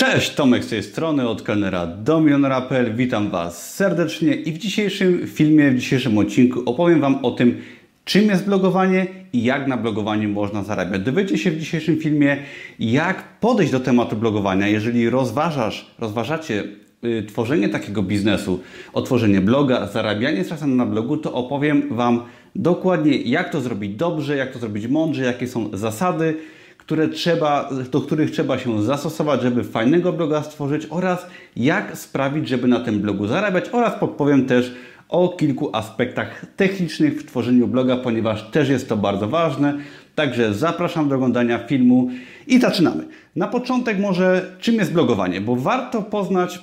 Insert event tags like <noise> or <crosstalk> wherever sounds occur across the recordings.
Cześć, Tomek z tej strony, od kelnera do milionera.pl. Witam Was serdecznie i w dzisiejszym filmie, w dzisiejszym odcinku opowiem Wam o tym, czym jest blogowanie i jak na blogowaniu można zarabiać. Dowiecie się w dzisiejszym filmie, jak podejść do tematu blogowania, jeżeli rozważasz, rozważacie y, tworzenie takiego biznesu, otworzenie bloga, zarabianie czasem na blogu, to opowiem Wam dokładnie, jak to zrobić dobrze, jak to zrobić mądrze, jakie są zasady, które trzeba, do których trzeba się zastosować, żeby fajnego bloga stworzyć oraz jak sprawić, żeby na tym blogu zarabiać oraz podpowiem też o kilku aspektach technicznych w tworzeniu bloga, ponieważ też jest to bardzo ważne. Także zapraszam do oglądania filmu i zaczynamy. Na początek może czym jest blogowanie, bo warto poznać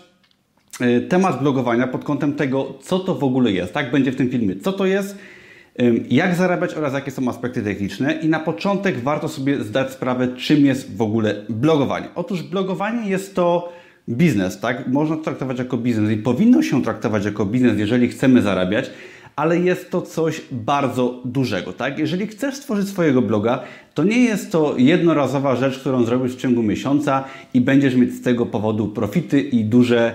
e, temat blogowania pod kątem tego, co to w ogóle jest. Tak będzie w tym filmie. Co to jest, jak zarabiać oraz jakie są aspekty techniczne. I na początek warto sobie zdać sprawę, czym jest w ogóle blogowanie. Otóż blogowanie jest to biznes, tak? Można to traktować jako biznes i powinno się traktować jako biznes, jeżeli chcemy zarabiać, ale jest to coś bardzo dużego, tak? Jeżeli chcesz stworzyć swojego bloga, to nie jest to jednorazowa rzecz, którą zrobisz w ciągu miesiąca i będziesz mieć z tego powodu profity i duże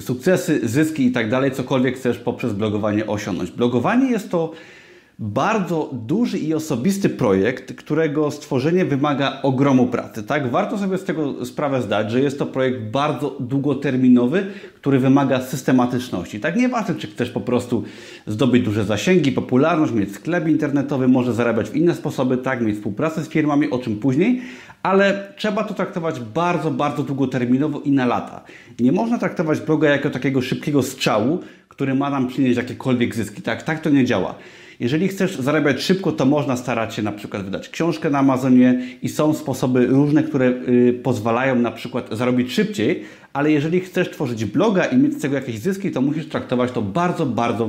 sukcesy, zyski i tak dalej, cokolwiek chcesz poprzez blogowanie osiągnąć. Blogowanie jest to bardzo duży i osobisty projekt, którego stworzenie wymaga ogromu pracy. Tak? Warto sobie z tego sprawę zdać, że jest to projekt bardzo długoterminowy, który wymaga systematyczności. Tak nieważne, czy chcesz po prostu zdobyć duże zasięgi, popularność, mieć sklep internetowy, może zarabiać w inne sposoby, tak, mieć współpracę z firmami, o czym później, ale trzeba to traktować bardzo, bardzo długoterminowo i na lata. Nie można traktować bloga jako takiego szybkiego strzału, który ma nam przynieść jakiekolwiek zyski. Tak, tak to nie działa. Jeżeli chcesz zarabiać szybko, to można starać się na przykład wydać książkę na Amazonie i są sposoby różne, które y, pozwalają na przykład zarobić szybciej, ale jeżeli chcesz tworzyć bloga i mieć z tego jakieś zyski, to musisz traktować to bardzo, bardzo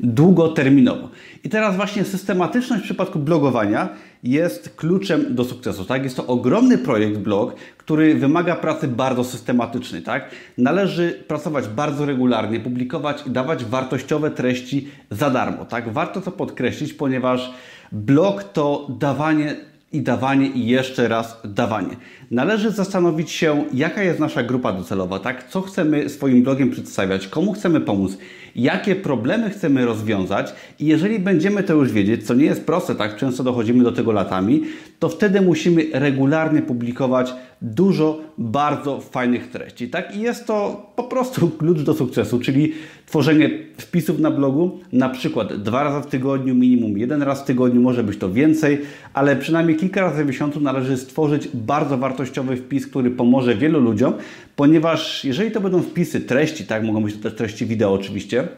długoterminowo. I teraz właśnie systematyczność w przypadku blogowania jest kluczem do sukcesu. Tak? Jest to ogromny projekt blog, który wymaga pracy bardzo systematycznej. Tak? Należy pracować bardzo regularnie, publikować i dawać wartościowe treści za darmo. Tak? Warto to podkreślić, ponieważ blog to dawanie i dawanie i jeszcze raz dawanie. Należy zastanowić się, jaka jest nasza grupa docelowa, tak? Co chcemy swoim blogiem przedstawiać, komu chcemy pomóc, jakie problemy chcemy rozwiązać i jeżeli będziemy to już wiedzieć, co nie jest proste, tak często dochodzimy do tego latami, to wtedy musimy regularnie publikować dużo bardzo fajnych treści. Tak? I jest to po prostu <laughs> klucz do sukcesu, czyli tworzenie wpisów na blogu, na przykład dwa razy w tygodniu, minimum jeden raz w tygodniu, może być to więcej, ale przynajmniej kilka razy w miesiącu należy stworzyć bardzo wartościowy wpis, który pomoże wielu ludziom, ponieważ jeżeli to będą wpisy treści, tak, mogą być to też treści wideo oczywiście,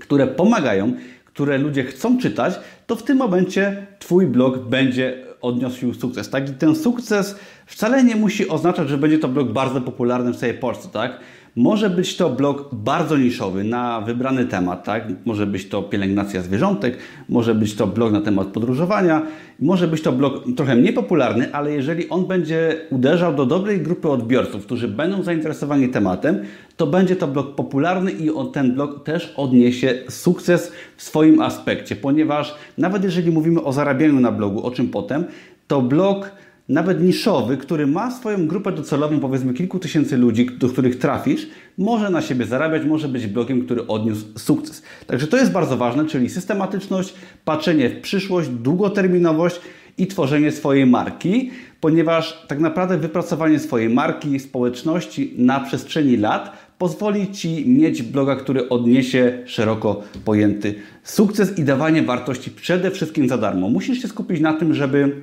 które pomagają, które ludzie chcą czytać, to w tym momencie Twój blog będzie odniósł sukces. Tak? I ten sukces wcale nie musi oznaczać, że będzie to blog bardzo popularny w całej Polsce. Tak? Może być to blog bardzo niszowy na wybrany temat, tak? Może być to pielęgnacja zwierzątek, może być to blog na temat podróżowania, może być to blog trochę mniej popularny, ale jeżeli on będzie uderzał do dobrej grupy odbiorców, którzy będą zainteresowani tematem, to będzie to blog popularny i on, ten blog też odniesie sukces w swoim aspekcie, ponieważ nawet jeżeli mówimy o zarabianiu na blogu, o czym potem, to blog nawet niszowy, który ma swoją grupę docelową, powiedzmy kilku tysięcy ludzi, do których trafisz, może na siebie zarabiać, może być blogiem, który odniósł sukces. Także to jest bardzo ważne, czyli systematyczność, patrzenie w przyszłość, długoterminowość i tworzenie swojej marki, ponieważ tak naprawdę wypracowanie swojej marki, społeczności na przestrzeni lat pozwoli Ci mieć bloga, który odniesie szeroko pojęty sukces i dawanie wartości przede wszystkim za darmo. Musisz się skupić na tym, żeby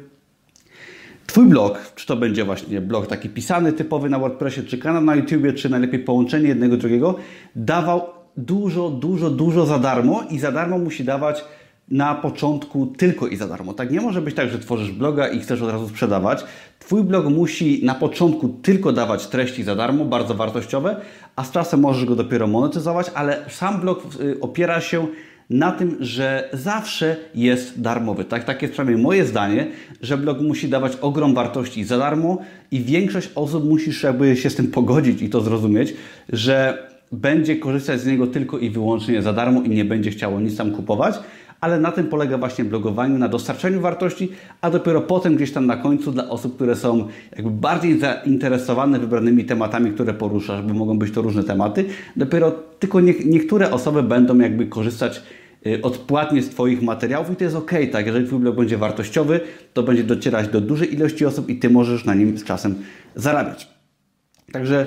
Twój blog, czy to będzie właśnie blog taki pisany, typowy na WordPressie, czy kanał na YouTubie, czy najlepiej połączenie jednego drugiego, dawał dużo, dużo, dużo za darmo i za darmo musi dawać na początku tylko i za darmo. Tak nie może być tak, że tworzysz bloga i chcesz od razu sprzedawać. Twój blog musi na początku tylko dawać treści za darmo, bardzo wartościowe, a z czasem możesz go dopiero monetyzować, ale sam blog y, opiera się na tym, że zawsze jest darmowy. Tak, takie jest przynajmniej moje zdanie, że blog musi dawać ogrom wartości za darmo i większość osób jakby się z tym pogodzić i to zrozumieć, że będzie korzystać z niego tylko i wyłącznie za darmo i nie będzie chciało nic tam kupować, ale na tym polega właśnie blogowanie, na dostarczaniu wartości, a dopiero potem gdzieś tam na końcu dla osób, które są jakby bardziej zainteresowane wybranymi tematami, które poruszasz, bo mogą być to różne tematy, dopiero tylko nie, niektóre osoby będą jakby korzystać y, odpłatnie z Twoich materiałów i to jest ok, tak? Jeżeli Twój blog będzie wartościowy, to będzie docierać do dużej ilości osób i Ty możesz na nim z czasem zarabiać. Także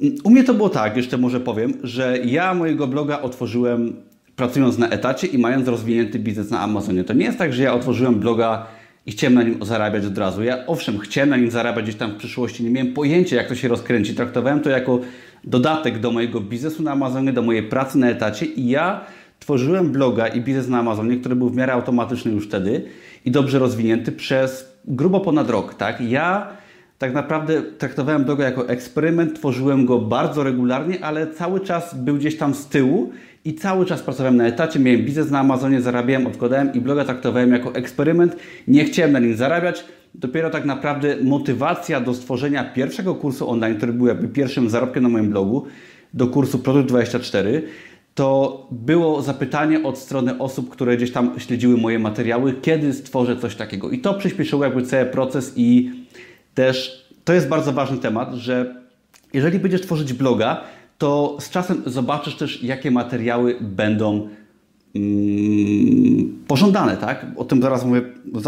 mm, u mnie to było tak, jeszcze może powiem, że ja mojego bloga otworzyłem pracując na etacie i mając rozwinięty biznes na Amazonie. To nie jest tak, że ja otworzyłem bloga i chciałem na nim zarabiać od razu. Ja owszem, chciałem na nim zarabiać gdzieś tam w przyszłości, nie miałem pojęcia, jak to się rozkręci. Traktowałem to jako dodatek do mojego biznesu na Amazonie, do mojej pracy na etacie i ja tworzyłem bloga i biznes na Amazonie, który był w miarę automatyczny już wtedy i dobrze rozwinięty przez grubo ponad rok. Tak? Ja tak naprawdę traktowałem bloga jako eksperyment, tworzyłem go bardzo regularnie, ale cały czas był gdzieś tam z tyłu i cały czas pracowałem na etacie, miałem biznes na Amazonie, zarabiałem, odkładałem i bloga traktowałem jako eksperyment. Nie chciałem na nim zarabiać. Dopiero tak naprawdę motywacja do stworzenia pierwszego kursu online, który był jakby pierwszym zarobkiem na moim blogu, do kursu Produkt 24, to było zapytanie od strony osób, które gdzieś tam śledziły moje materiały, kiedy stworzę coś takiego. I to przyspieszyło jakby cały proces i też to jest bardzo ważny temat, że jeżeli będziesz tworzyć bloga, to z czasem zobaczysz też, jakie materiały będą mm, pożądane, tak? O tym, zaraz mówię,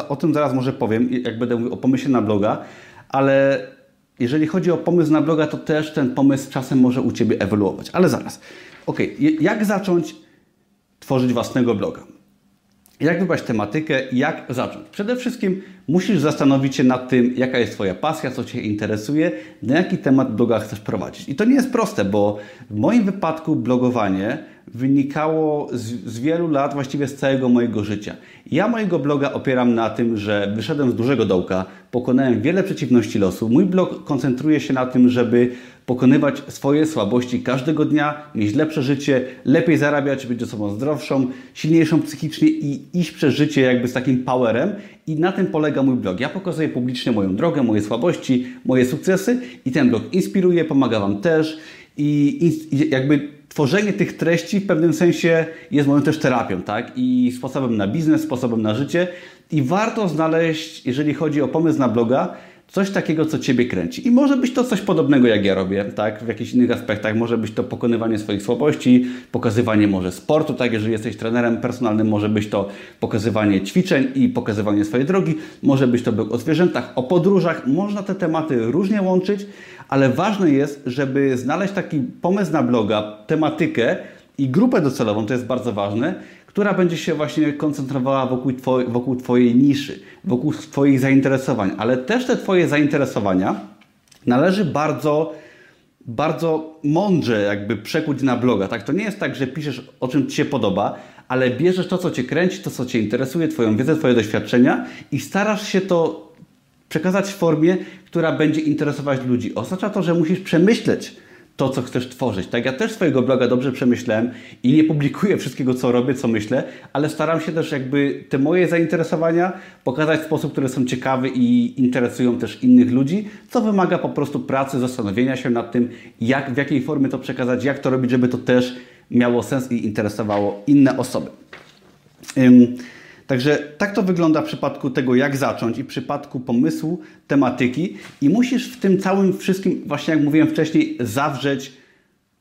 o tym zaraz może powiem, jak będę mówił o pomyśle na bloga, ale jeżeli chodzi o pomysł na bloga, to też ten pomysł czasem może u Ciebie ewoluować. Ale zaraz. Ok, jak zacząć tworzyć własnego bloga? Jak wybrać tematykę, jak zacząć? Przede wszystkim musisz zastanowić się nad tym, jaka jest Twoja pasja, co Cię interesuje, na jaki temat bloga chcesz prowadzić. I to nie jest proste, bo w moim wypadku blogowanie wynikało z, z, wielu lat, właściwie z całego mojego życia. Ja mojego bloga opieram na tym, że wyszedłem z dużego dołka, pokonałem wiele przeciwności losu. Mój blog koncentruje się na tym, żeby pokonywać swoje słabości każdego dnia, mieć lepsze życie, lepiej zarabiać, być osobą zdrowszą, silniejszą psychicznie i iść przez życie jakby z takim powerem. I na tym polega mój blog. Ja pokazuję publicznie moją drogę, moje słabości, moje sukcesy i ten blog inspiruje, pomaga Wam też i, i jakby tworzenie tych treści w pewnym sensie jest moją też terapią, tak? I sposobem na biznes, sposobem na życie. I warto znaleźć, jeżeli chodzi o pomysł na bloga, coś takiego, co Ciebie kręci. I może być to coś podobnego, jak ja robię, tak? W jakichś innych aspektach. Może być to pokonywanie swoich słabości, pokazywanie może sportu, tak? Jeżeli jesteś trenerem personalnym, może być to pokazywanie ćwiczeń i pokazywanie swojej drogi. Może być to o zwierzętach, o podróżach. Można te tematy różnie łączyć, ale ważne jest, żeby znaleźć taki pomysł na bloga, tematykę i grupę docelową, to jest bardzo ważne, która będzie się właśnie koncentrowała wokół, twoj, wokół Twojej niszy, wokół Twoich zainteresowań, ale też te Twoje zainteresowania należy bardzo, bardzo mądrze jakby przekuć na bloga. Tak? To nie jest tak, że piszesz o czym Ci się podoba, ale bierzesz to, co Cię kręci, to, co Cię interesuje, Twoją wiedzę, Twoje doświadczenia i starasz się to przekazać w formie, która będzie interesować ludzi. Oznacza to, że musisz przemyśleć, to, co chcesz tworzyć. Tak, ja też swojego bloga dobrze przemyślałem i nie publikuję wszystkiego, co robię, co myślę, ale staram się też jakby te moje zainteresowania pokazać w sposób, które są ciekawy i interesują też innych ludzi, co wymaga po prostu pracy, zastanowienia się nad tym, jak, w jakiej formie to przekazać, jak to robić, żeby to też miało sens i interesowało inne osoby. Także tak to wygląda w przypadku tego, jak zacząć i w przypadku pomysłu, tematyki i musisz w tym całym wszystkim, właśnie jak mówiłem wcześniej, zawrzeć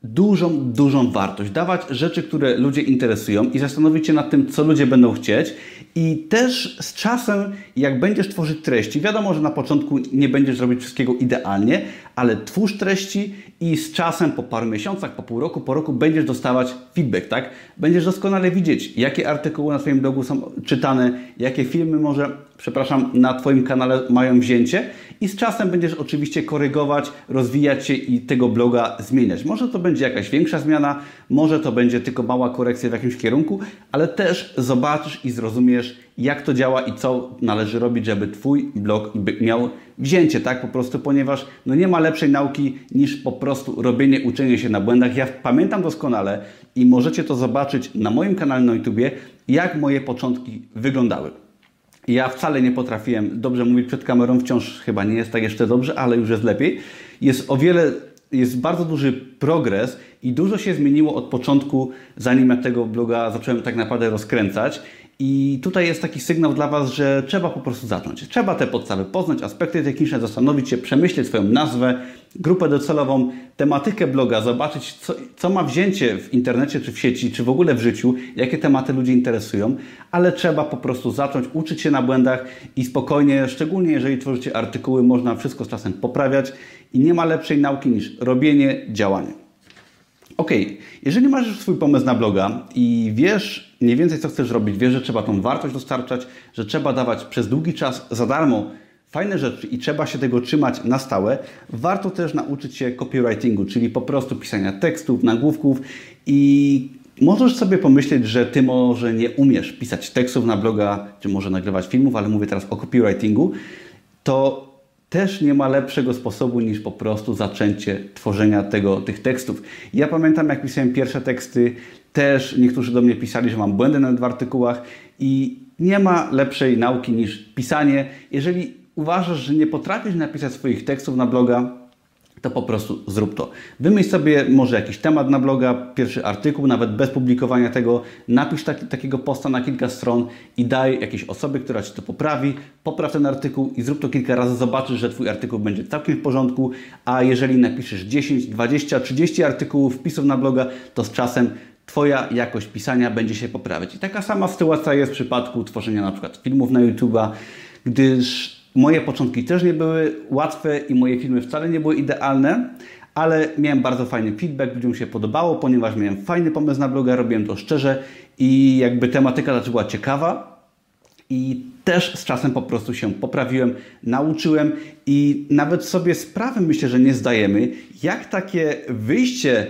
dużą, dużą wartość. Dawać rzeczy, które ludzie interesują i zastanowić się nad tym, co ludzie będą chcieć. I też z czasem, jak będziesz tworzyć treści, wiadomo, że na początku nie będziesz robić wszystkiego idealnie, ale twórz treści i z czasem, po paru miesiącach, po pół roku, po roku będziesz dostawać feedback, tak? Będziesz doskonale widzieć, jakie artykuły na Twoim blogu są czytane, jakie filmy może, przepraszam, na Twoim kanale mają wzięcie i z czasem będziesz oczywiście korygować, rozwijać się i tego bloga zmieniać. Może to będzie jakaś większa zmiana, może to będzie tylko mała korekcja w jakimś kierunku, ale też zobaczysz i zrozumiesz, jak to działa i co należy robić, żeby Twój blog miał wzięcie, tak? Po prostu, ponieważ no nie ma lepszej nauki niż po prostu robienie, uczenie się na błędach. Ja pamiętam doskonale i możecie to zobaczyć na moim kanale na YouTubie, jak moje początki wyglądały. Ja wcale nie potrafiłem dobrze mówić przed kamerą, wciąż chyba nie jest tak jeszcze dobrze, ale już jest lepiej. Jest o wiele, jest bardzo duży progres i dużo się zmieniło od początku, zanim ja tego bloga zacząłem tak naprawdę rozkręcać. I tutaj jest taki sygnał dla Was, że trzeba po prostu zacząć. Trzeba te podstawy poznać, aspekty techniczne, zastanowić się, przemyśleć swoją nazwę, grupę docelową, tematykę bloga, zobaczyć, co, co ma wzięcie w internecie, czy w sieci, czy w ogóle w życiu, jakie tematy ludzi interesują, ale trzeba po prostu zacząć uczyć się na błędach i spokojnie, szczególnie jeżeli tworzycie artykuły, można wszystko z czasem poprawiać i nie ma lepszej nauki niż robienie, działanie. Ok, jeżeli masz już swój pomysł na bloga i wiesz mniej więcej, co chcesz robić, wiesz, że trzeba tą wartość dostarczać, że trzeba dawać przez długi czas za darmo fajne rzeczy i trzeba się tego trzymać na stałe, warto też nauczyć się copywritingu, czyli po prostu pisania tekstów, nagłówków i możesz sobie pomyśleć, że ty może nie umiesz pisać tekstów na bloga, czy może nagrywać filmów, ale mówię teraz o copywritingu, to też nie ma lepszego sposobu niż po prostu zaczęcie tworzenia tego, tych tekstów. Ja pamiętam, jak pisałem pierwsze teksty, też niektórzy do mnie pisali, że mam błędy nawet w artykułach i nie ma lepszej nauki niż pisanie. Jeżeli uważasz, że nie potrafisz napisać swoich tekstów na bloga, to po prostu zrób to. Wymyśl sobie może jakiś temat na bloga, pierwszy artykuł, nawet bez publikowania tego, napisz taki, takiego posta na kilka stron i daj jakiejś osobie, która Ci to poprawi, popraw ten artykuł i zrób to kilka razy, zobaczysz, że Twój artykuł będzie całkiem w porządku, a jeżeli napiszesz 10, 20, 30 artykułów, wpisów na bloga, to z czasem Twoja jakość pisania będzie się poprawiać. I taka sama sytuacja jest w przypadku tworzenia na przykład filmów na YouTube'a, gdyż Moje początki też nie były łatwe i moje filmy wcale nie były idealne, ale miałem bardzo fajny feedback, ludziom się podobało, ponieważ miałem fajny pomysł na bloga, robiłem to szczerze i jakby tematyka też była ciekawa. I też z czasem po prostu się poprawiłem, nauczyłem i nawet sobie sprawy myślę, że nie zdajemy, jak takie wyjście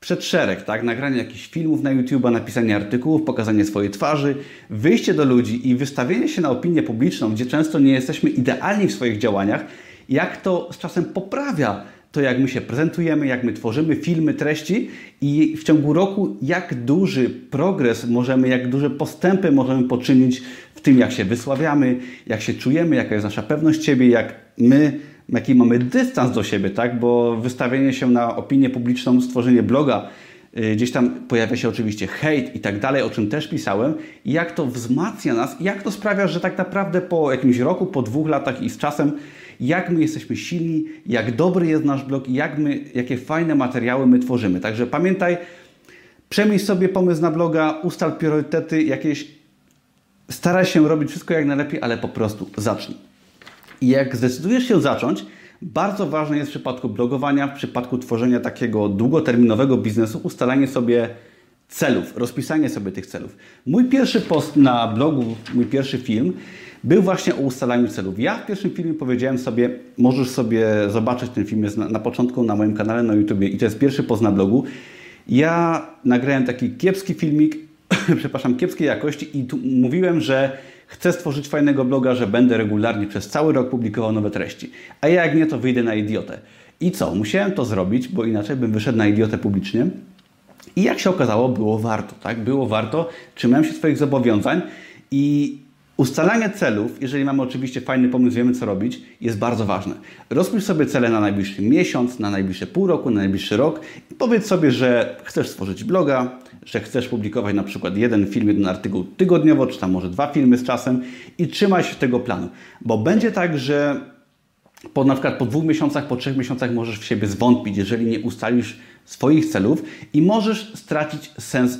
przed szereg, tak? Nagranie jakichś filmów na YouTube, napisanie artykułów, pokazanie swojej twarzy, wyjście do ludzi i wystawienie się na opinię publiczną, gdzie często nie jesteśmy idealni w swoich działaniach, jak to z czasem poprawia to, jak my się prezentujemy, jak my tworzymy filmy, treści i w ciągu roku, jak duży progres możemy, jak duże postępy możemy poczynić w tym, jak się wysławiamy, jak się czujemy, jaka jest nasza pewność siebie, jak my jaki mamy dystans do siebie, tak? Bo wystawienie się na opinię publiczną, stworzenie bloga, y, gdzieś tam pojawia się oczywiście hejt i tak dalej, o czym też pisałem, jak to wzmacnia nas, jak to sprawia, że tak naprawdę po jakimś roku, po dwóch latach i z czasem, jak my jesteśmy silni, jak dobry jest nasz blog jak my, jakie fajne materiały my tworzymy. Także pamiętaj, przemyśl sobie pomysł na bloga, ustal priorytety jakieś, staraj się robić wszystko jak najlepiej, ale po prostu zacznij. I jak zdecydujesz się zacząć, bardzo ważne jest w przypadku blogowania, w przypadku tworzenia takiego długoterminowego biznesu, ustalanie sobie celów, rozpisanie sobie tych celów. Mój pierwszy post na blogu, mój pierwszy film był właśnie o ustalaniu celów. Ja w pierwszym filmie powiedziałem sobie, możesz sobie zobaczyć ten film jest na, na początku na moim kanale na YouTube i to jest pierwszy post na blogu. Ja nagrałem taki kiepski filmik, <laughs> przepraszam, kiepskiej jakości i tu mówiłem, że Chcę stworzyć fajnego bloga, że będę regularnie przez cały rok publikował nowe treści. A jak nie, to wyjdę na idiotę. I co? Musiałem to zrobić, bo inaczej bym wyszedł na idiotę publicznie. I jak się okazało, było warto, tak? Było warto, trzymałem się swoich zobowiązań i Ustalanie celów, jeżeli mamy oczywiście fajny pomysł, wiemy co robić, jest bardzo ważne. Rozpisz sobie cele na najbliższy miesiąc, na najbliższe pół roku, na najbliższy rok i powiedz sobie, że chcesz stworzyć bloga, że chcesz publikować na przykład jeden film, jeden artykuł tygodniowo, czy tam może dwa filmy z czasem i trzymaj się tego planu. Bo będzie tak, że po, na przykład po dwóch miesiącach, po trzech miesiącach możesz w siebie zwątpić, jeżeli nie ustalisz swoich celów i możesz stracić sens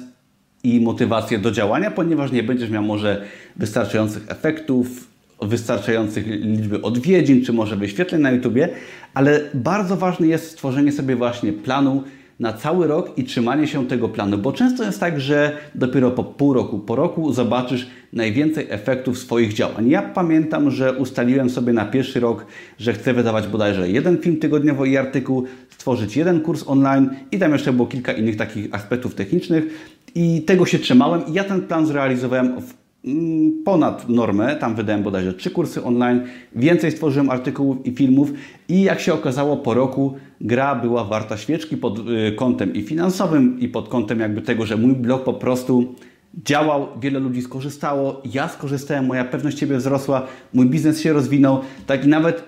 i motywację do działania, ponieważ nie będziesz miał może wystarczających efektów, wystarczających liczby odwiedzin, czy może wyświetleń na YouTubie, ale bardzo ważne jest stworzenie sobie właśnie planu na cały rok i trzymanie się tego planu, bo często jest tak, że dopiero po pół roku, po roku zobaczysz najwięcej efektów swoich działań. Ja pamiętam, że ustaliłem sobie na pierwszy rok, że chcę wydawać bodajże jeden film tygodniowo i artykuł, stworzyć jeden kurs online i tam jeszcze było kilka innych takich aspektów technicznych i tego się trzymałem. I ja ten plan zrealizowałem w mm, ponad normę, tam wydałem bodajże trzy kursy online, więcej stworzyłem artykułów i filmów. I jak się okazało po roku gra była warta świeczki pod y, kątem i finansowym i pod kątem jakby tego, że mój blog po prostu działał, wiele ludzi skorzystało, ja skorzystałem, moja pewność siebie wzrosła, mój biznes się rozwinął, tak i nawet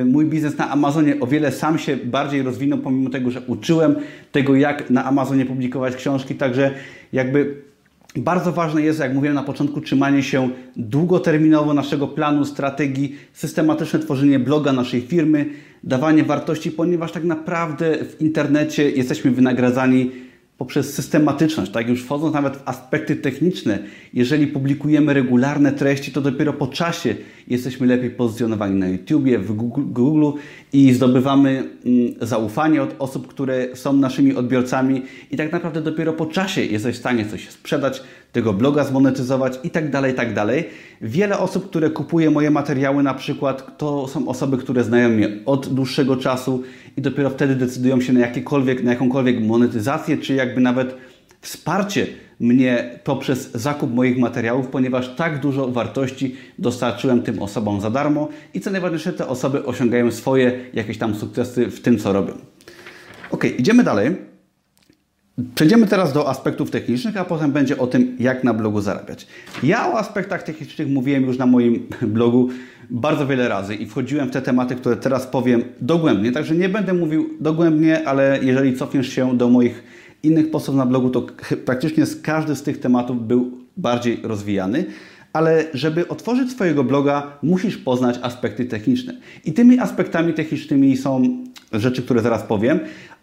y, mój biznes na Amazonie o wiele sam się bardziej rozwinął, pomimo tego, że uczyłem tego, jak na Amazonie publikować książki, także jakby Bardzo ważne jest, jak mówiłem na początku, trzymanie się długoterminowo naszego planu, strategii, systematyczne tworzenie bloga naszej firmy, dawanie wartości, ponieważ tak naprawdę w internecie jesteśmy wynagradzani poprzez systematyczność, tak już wchodząc nawet w aspekty techniczne, jeżeli publikujemy regularne treści, to dopiero po czasie jesteśmy lepiej pozycjonowani na YouTubie, w Google i zdobywamy mm, zaufanie od osób, które są naszymi odbiorcami i tak naprawdę dopiero po czasie jesteś w stanie coś sprzedać, tego bloga zmonetyzować i tak dalej, tak dalej. Wiele osób, które kupuje moje materiały na przykład, to są osoby, które znają mnie od dłuższego czasu i dopiero wtedy decydują się na jakiekolwiek, na jakąkolwiek monetyzację, czy jakby nawet wsparcie mnie poprzez zakup moich materiałów, ponieważ tak dużo wartości dostarczyłem tym osobom za darmo i co najważniejsze, te osoby osiągają swoje jakieś tam sukcesy w tym, co robią. Ok, idziemy dalej. Przejdziemy teraz do aspektów technicznych, a potem będzie o tym, jak na blogu zarabiać. Ja o aspektach technicznych mówiłem już na moim <laughs> blogu bardzo wiele razy i wchodziłem w te tematy, które teraz powiem dogłębnie, także nie będę mówił dogłębnie, ale jeżeli cofniesz się do moich innych postów na blogu, to praktycznie każdy z tych tematów był bardziej rozwijany. Ale żeby otworzyć swojego bloga, musisz poznać aspekty techniczne. I tymi aspektami technicznymi są rzeczy, które zaraz powiem.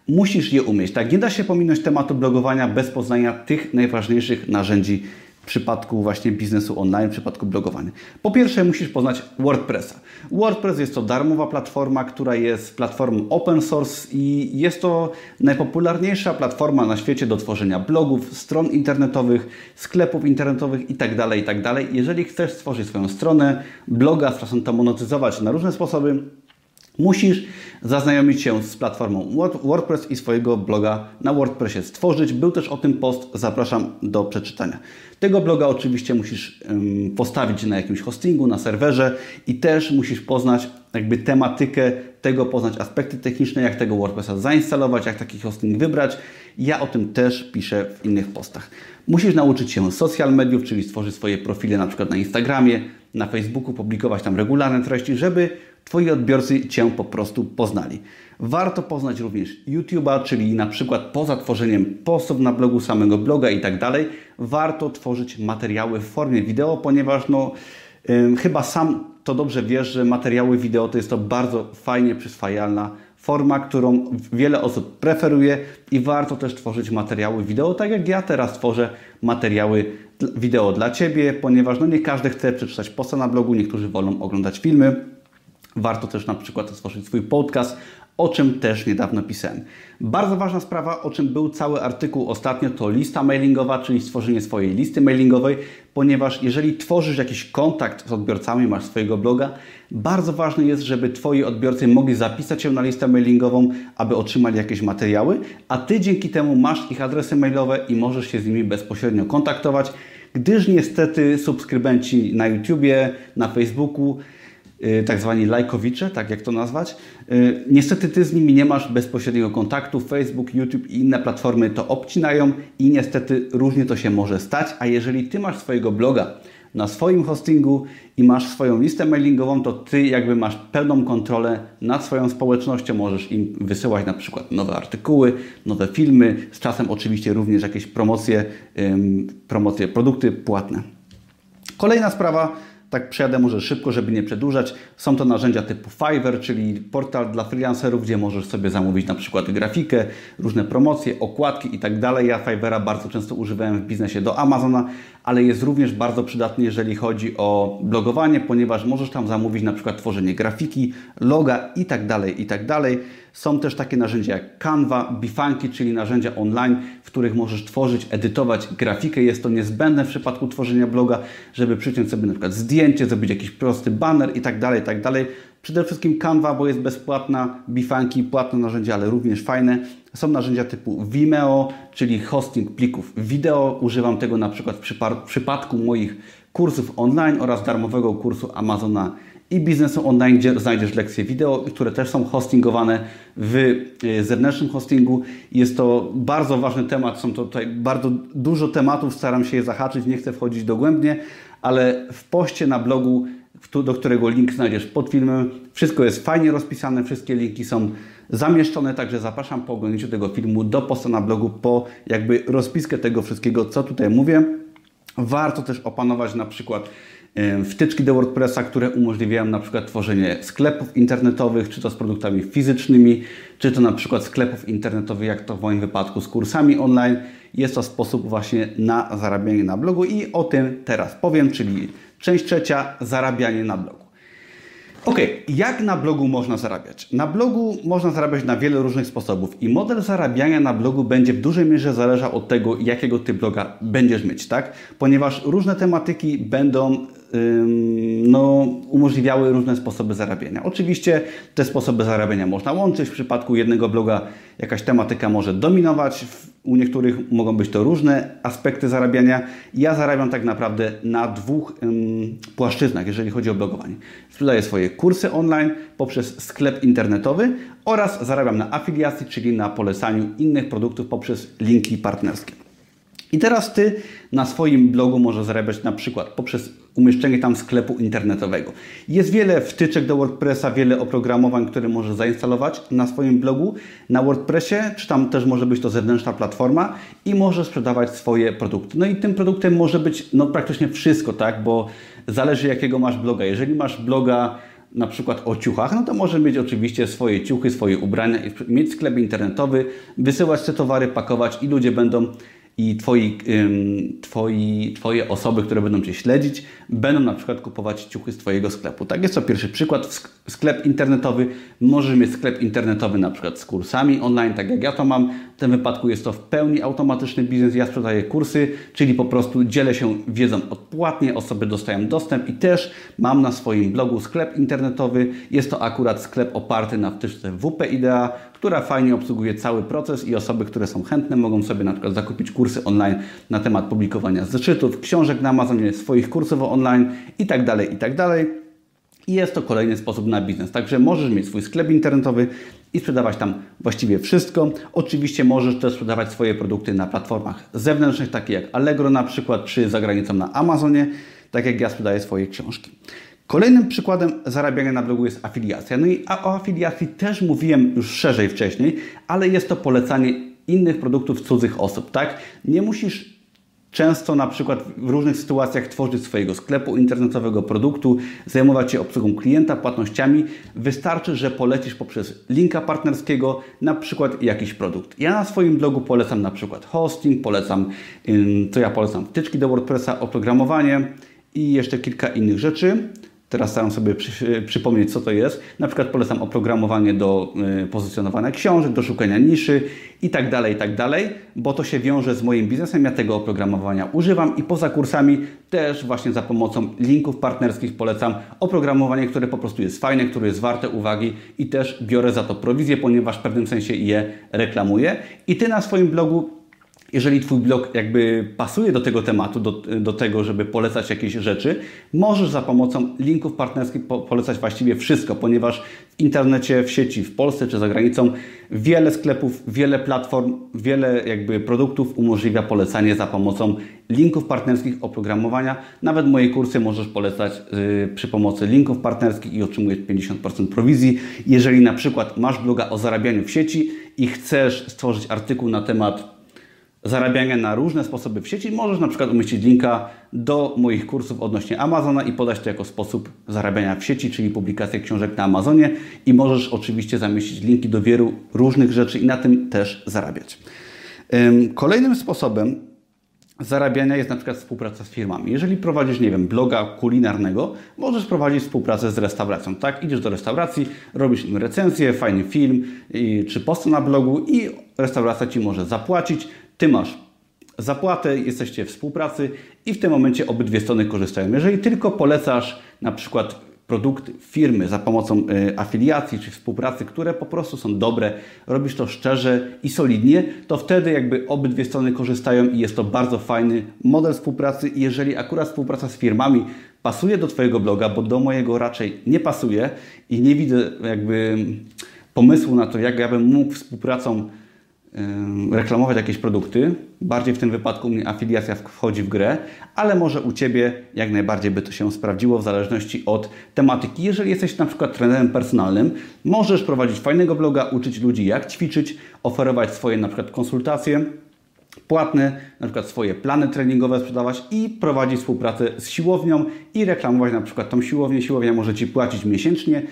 Musisz je umieć. Tak, nie da się pominąć tematu blogowania bez poznania tych najważniejszych narzędzi w przypadku właśnie biznesu online, w przypadku blogowania. Po pierwsze musisz poznać WordPressa. WordPress jest to darmowa platforma, która jest platformą open source i jest to najpopularniejsza platforma na świecie do tworzenia blogów, stron internetowych, sklepów internetowych itd. Tak itd. Tak Jeżeli chcesz stworzyć swoją stronę, bloga, czasem to monetyzować na różne sposoby, Musisz zaznajomić się z platformą WordPress i swojego bloga na WordPressie stworzyć. Był też o tym post, zapraszam do przeczytania. Tego bloga oczywiście musisz postawić na jakimś hostingu, na serwerze i też musisz poznać jakby tematykę tego, poznać aspekty techniczne, jak tego WordPressa zainstalować, jak taki hosting wybrać. Ja o tym też piszę w innych postach. Musisz nauczyć się social mediów, czyli stworzyć swoje profile na przykład na Instagramie, na Facebooku, publikować tam regularne treści, żeby Twoi odbiorcy Cię po prostu poznali. Warto poznać również YouTube'a, czyli na przykład poza tworzeniem postów na blogu, samego bloga i tak dalej, warto tworzyć materiały w formie wideo, ponieważ no, chyba sam to dobrze wiesz, że materiały wideo to jest to bardzo fajnie przyswajalna forma, którą wiele osób preferuje i warto też tworzyć materiały wideo, tak jak ja teraz tworzę materiały wideo dla Ciebie, ponieważ no nie każdy chce przeczytać posta na blogu, niektórzy wolą oglądać filmy. Warto też na przykład stworzyć swój podcast, o czym też niedawno pisałem. Bardzo ważna sprawa, o czym był cały artykuł ostatnio, to lista mailingowa, czyli stworzenie swojej listy mailingowej, ponieważ jeżeli tworzysz jakiś kontakt z odbiorcami, masz swojego bloga, bardzo ważne jest, żeby Twoi odbiorcy mogli zapisać się na listę mailingową, aby otrzymali jakieś materiały, a Ty dzięki temu masz ich adresy mailowe i możesz się z nimi bezpośrednio kontaktować, gdyż niestety subskrybenci na YouTubie, na Facebooku, tak zwani lajkowicze, tak jak to nazwać. Y, niestety Ty z nimi nie masz bezpośredniego kontaktu. Facebook, YouTube i inne platformy to obcinają i niestety różnie to się może stać. A jeżeli Ty masz swojego bloga na swoim hostingu i masz swoją listę mailingową, to Ty jakby masz pełną kontrolę nad swoją społecznością. Możesz im wysyłać na przykład nowe artykuły, nowe filmy, z czasem oczywiście również jakieś promocje, promocje produkty płatne. Kolejna sprawa tak przejadę może szybko, żeby nie przedłużać. Są to narzędzia typu Fiverr, czyli portal dla freelancerów, gdzie możesz sobie zamówić na przykład grafikę, różne promocje, okładki i tak. Ja Fiverra bardzo często używałem w biznesie do Amazona, ale jest również bardzo przydatny, jeżeli chodzi o blogowanie, ponieważ możesz tam zamówić na przykład tworzenie grafiki, loga i tak dalej, i tak. Są też takie narzędzia jak Canva, Bifanki, czyli narzędzia online, w których możesz tworzyć, edytować grafikę. Jest to niezbędne w przypadku tworzenia bloga, żeby przyciąć sobie na przykład zdjęcie, zrobić jakiś prosty banner i tak Przede wszystkim Canva, bo jest bezpłatna, Bifanki, płatne narzędzia, ale również fajne. Są narzędzia typu Vimeo, czyli hosting plików wideo. Używam tego na przykład w przypadku moich kursów online oraz darmowego kursu Amazona i biznesu online, gdzie znajdziesz lekcje wideo, które też są hostingowane w e, zewnętrznym hostingu. Jest to bardzo ważny temat, są to tutaj bardzo dużo tematów, staram się je zahaczyć, nie chcę wchodzić dogłębnie, ale w poście na blogu, do którego link znajdziesz pod filmem, wszystko jest fajnie rozpisane, wszystkie linki są zamieszczone, także zapraszam po oglądnięciu tego filmu do posta na blogu po jakby rozpiskę tego wszystkiego, co tutaj mówię. Warto też opanować na przykład wtyczki do WordPressa, które umożliwiają na przykład tworzenie sklepów internetowych, czy to z produktami fizycznymi, czy to na przykład sklepów internetowych, jak to w moim wypadku z kursami online. Jest to sposób właśnie na zarabianie na blogu i o tym teraz powiem, czyli część trzecia, zarabianie na blogu. Ok, jak na blogu można zarabiać? Na blogu można zarabiać na wiele różnych sposobów i model zarabiania na blogu będzie w dużej mierze zależał od tego, jakiego ty bloga będziesz mieć, tak? Ponieważ różne tematyki będą no, umożliwiały różne sposoby zarabiania. Oczywiście te sposoby zarabiania można łączyć. W przypadku jednego bloga jakaś tematyka może dominować, u niektórych mogą być to różne aspekty zarabiania. Ja zarabiam tak naprawdę na dwóch ym, płaszczyznach, jeżeli chodzi o blogowanie. Sprzedaję swoje kursy online poprzez sklep internetowy oraz zarabiam na afiliacji, czyli na polecaniu innych produktów poprzez linki partnerskie. I teraz Ty na swoim blogu możesz zarabiać na przykład poprzez umieszczenie tam sklepu internetowego. Jest wiele wtyczek do WordPressa, wiele oprogramowań, które możesz zainstalować na swoim blogu, na WordPressie, czy tam też może być to zewnętrzna platforma i możesz sprzedawać swoje produkty. No i tym produktem może być no, praktycznie wszystko, tak, bo zależy jakiego masz bloga. Jeżeli masz bloga na przykład o ciuchach, no to może mieć oczywiście swoje ciuchy, swoje ubrania, mieć sklep internetowy, wysyłać te towary, pakować i ludzie będą i twoi, twoi, Twoje osoby, które będą Cię śledzić, będą na przykład kupować ciuchy z Twojego sklepu. Tak jest to pierwszy przykład. Sklep internetowy. Możesz mieć sklep internetowy na przykład z kursami online, tak jak ja to mam. W tym wypadku jest to w pełni automatyczny biznes. Ja sprzedaję kursy, czyli po prostu dzielę się wiedzą odpłatnie, osoby dostają dostęp i też mam na swoim blogu sklep internetowy. Jest to akurat sklep oparty na wtyczce WP Idea, która fajnie obsługuje cały proces i osoby, które są chętne, mogą sobie na przykład zakupić kursy online na temat publikowania zeszytów, książek na Amazonie, swoich kursów online itd. Tak itd. Tak I jest to kolejny sposób na biznes. Także możesz mieć swój sklep internetowy i sprzedawać tam właściwie wszystko. Oczywiście możesz też sprzedawać swoje produkty na platformach zewnętrznych, takie jak Allegro na przykład, czy za granicą na Amazonie, tak jak ja sprzedaję swoje książki. Kolejnym przykładem zarabiania na blogu jest afiliacja. No i o afiliacji też mówiłem już szerzej wcześniej, ale jest to polecanie innych produktów cudzych osób, tak? Nie musisz często na przykład w różnych sytuacjach tworzyć swojego sklepu internetowego produktu, zajmować się obsługą klienta, płatnościami. Wystarczy, że polecisz poprzez linka partnerskiego na przykład jakiś produkt. Ja na swoim blogu polecam na przykład hosting, polecam, to ja polecam wtyczki do WordPressa, oprogramowanie i jeszcze kilka innych rzeczy. Teraz staram sobie przy, przypomnieć, co to jest. Na przykład polecam oprogramowanie do y, pozycjonowania książek, do szukania niszy i tak dalej, i tak dalej, bo to się wiąże z moim biznesem. Ja tego oprogramowania używam i poza kursami też właśnie za pomocą linków partnerskich polecam oprogramowanie, które po prostu jest fajne, które jest warte uwagi i też biorę za to prowizję, ponieważ w pewnym sensie je reklamuję. I Ty na swoim blogu jeżeli Twój blog jakby pasuje do tego tematu, do, do tego, żeby polecać jakieś rzeczy, możesz za pomocą linków partnerskich po, polecać właściwie wszystko, ponieważ w internecie, w sieci, w Polsce czy za granicą wiele sklepów, wiele platform, wiele jakby produktów umożliwia polecanie za pomocą linków partnerskich oprogramowania. Nawet moje kursy możesz polecać yy, przy pomocy linków partnerskich i otrzymujesz 50% prowizji. Jeżeli na przykład masz bloga o zarabianiu w sieci i chcesz stworzyć artykuł na temat zarabiania na różne sposoby w sieci, możesz na przykład umieścić linka do moich kursów odnośnie Amazona i podać to jako sposób zarabiania w sieci, czyli publikację książek na Amazonie i możesz oczywiście zamieścić linki do wielu różnych rzeczy i na tym też zarabiać. Kolejnym sposobem zarabiania jest na przykład współpraca z firmami. Jeżeli prowadzisz, nie wiem, bloga kulinarnego, możesz prowadzić współpracę z restauracją, tak? Idziesz do restauracji, robisz im recenzję, fajny film czy post na blogu i restauracja Ci może zapłacić, ty masz zapłatę, jesteście w współpracy i w tym momencie obydwie strony korzystają. Jeżeli tylko polecasz na przykład produkty firmy za pomocą y, afiliacji czy współpracy, które po prostu są dobre, robisz to szczerze i solidnie, to wtedy jakby obydwie strony korzystają i jest to bardzo fajny model współpracy. Jeżeli akurat współpraca z firmami pasuje do Twojego bloga, bo do mojego raczej nie pasuje i nie widzę jakby pomysłu na to, jak ja bym mógł współpracą reklamować jakieś produkty. Bardziej w tym wypadku mnie afiliacja wchodzi w grę, ale może u Ciebie jak najbardziej by to się sprawdziło w zależności od tematyki. Jeżeli jesteś na przykład trenerem personalnym, możesz prowadzić fajnego bloga, uczyć ludzi jak ćwiczyć, oferować swoje na przykład konsultacje płatne, na przykład swoje plany treningowe sprzedawać i prowadzić współpracę z siłownią i reklamować na przykład tą siłownię. Siłownia może Ci płacić miesięcznie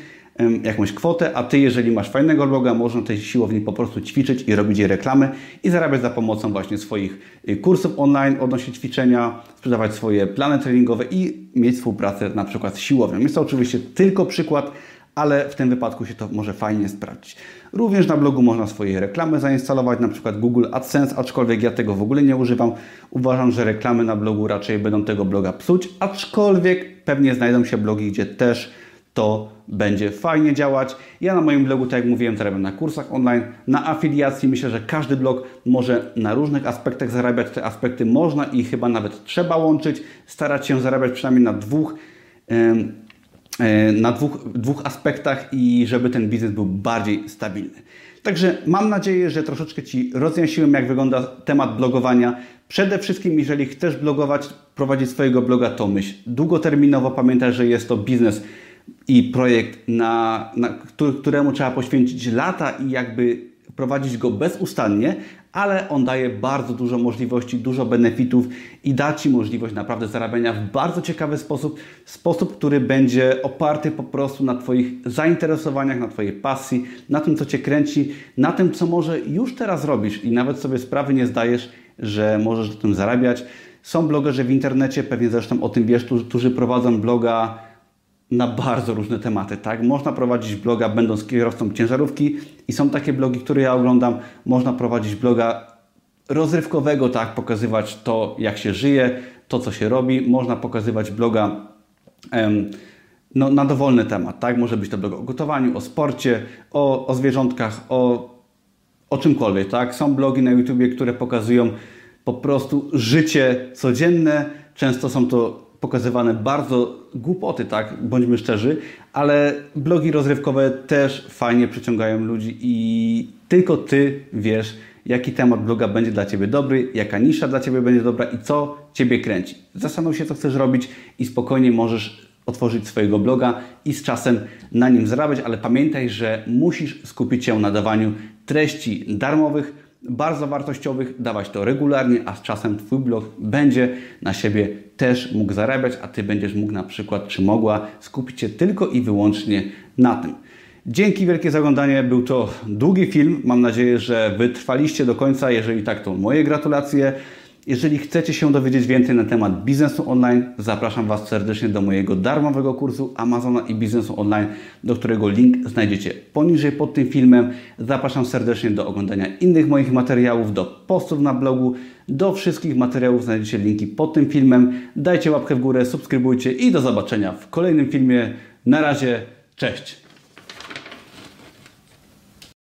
jakąś kwotę, a Ty, jeżeli masz fajnego bloga, można tej siłowni po prostu ćwiczyć i robić jej reklamy i zarabiać za pomocą właśnie swoich y, kursów online odnośnie ćwiczenia, sprzedawać swoje plany treningowe i mieć współpracę na przykład z siłownią. Jest to oczywiście tylko przykład, ale w tym wypadku się to może fajnie sprawdzić. Również na blogu można swoje reklamy zainstalować, na przykład Google AdSense, aczkolwiek ja tego w ogóle nie używam. Uważam, że reklamy na blogu raczej będą tego bloga psuć, aczkolwiek pewnie znajdą się blogi, gdzie też to będzie fajnie działać. Ja na moim blogu, tak jak mówiłem, zarabiam na kursach online, na afiliacji. Myślę, że każdy blog może na różnych aspektach zarabiać. Te aspekty można i chyba nawet trzeba łączyć, starać się zarabiać przynajmniej na dwóch e, na dwóch, dwóch aspektach i żeby ten biznes był bardziej stabilny. Także mam nadzieję, że troszeczkę Ci rozjaśniłem, jak wygląda temat blogowania. Przede wszystkim, jeżeli chcesz blogować, prowadzić swojego bloga, to myśl długoterminowo. Pamiętaj, że jest to biznes i projekt, na, na, któremu trzeba poświęcić lata i jakby prowadzić go bezustannie, ale on daje bardzo dużo możliwości, dużo benefitów i da Ci możliwość naprawdę zarabiania w bardzo ciekawy sposób, sposób, który będzie oparty po prostu na Twoich zainteresowaniach, na Twojej pasji, na tym, co Cię kręci, na tym, co może już teraz robisz i nawet sobie sprawy nie zdajesz, że możesz tym zarabiać. Są blogerzy w internecie, pewnie zresztą o tym wiesz, którzy prowadzą bloga na bardzo różne tematy, tak? Można prowadzić bloga będąc kierowcą ciężarówki i są takie blogi, które ja oglądam. Można prowadzić bloga rozrywkowego, tak? Pokazywać to, jak się żyje, to, co się robi. Można pokazywać bloga em, no, na dowolny temat, tak? Może być to blog o gotowaniu, o sporcie, o, o zwierzątkach, o, o czymkolwiek, tak? Są blogi na YouTubie, które pokazują po prostu życie codzienne. Często są to pokazywane bardzo głupoty, tak, bądźmy szczerzy, ale blogi rozrywkowe też fajnie przyciągają ludzi i tylko Ty wiesz, jaki temat bloga będzie dla Ciebie dobry, jaka nisza dla Ciebie będzie dobra i co Ciebie kręci. Zastanów się, co chcesz robić i spokojnie możesz otworzyć swojego bloga i z czasem na nim zarabiać, ale pamiętaj, że musisz skupić się na dawaniu treści darmowych, bardzo wartościowych, dawać to regularnie, a z czasem Twój blog będzie na siebie też mógł zarabiać, a Ty będziesz mógł na przykład, czy mogła skupić się tylko i wyłącznie na tym. Dzięki wielkie za oglądanie. Był to długi film. Mam nadzieję, że wytrwaliście do końca. Jeżeli tak, to moje gratulacje. Jeżeli chcecie się dowiedzieć więcej na temat biznesu online, zapraszam Was serdecznie do mojego darmowego kursu Amazona i biznesu online, do którego link znajdziecie poniżej pod tym filmem. Zapraszam serdecznie do oglądania innych moich materiałów, do postów na blogu. Do wszystkich materiałów znajdziecie linki pod tym filmem. Dajcie łapkę w górę, subskrybujcie i do zobaczenia w kolejnym filmie. Na razie, cześć!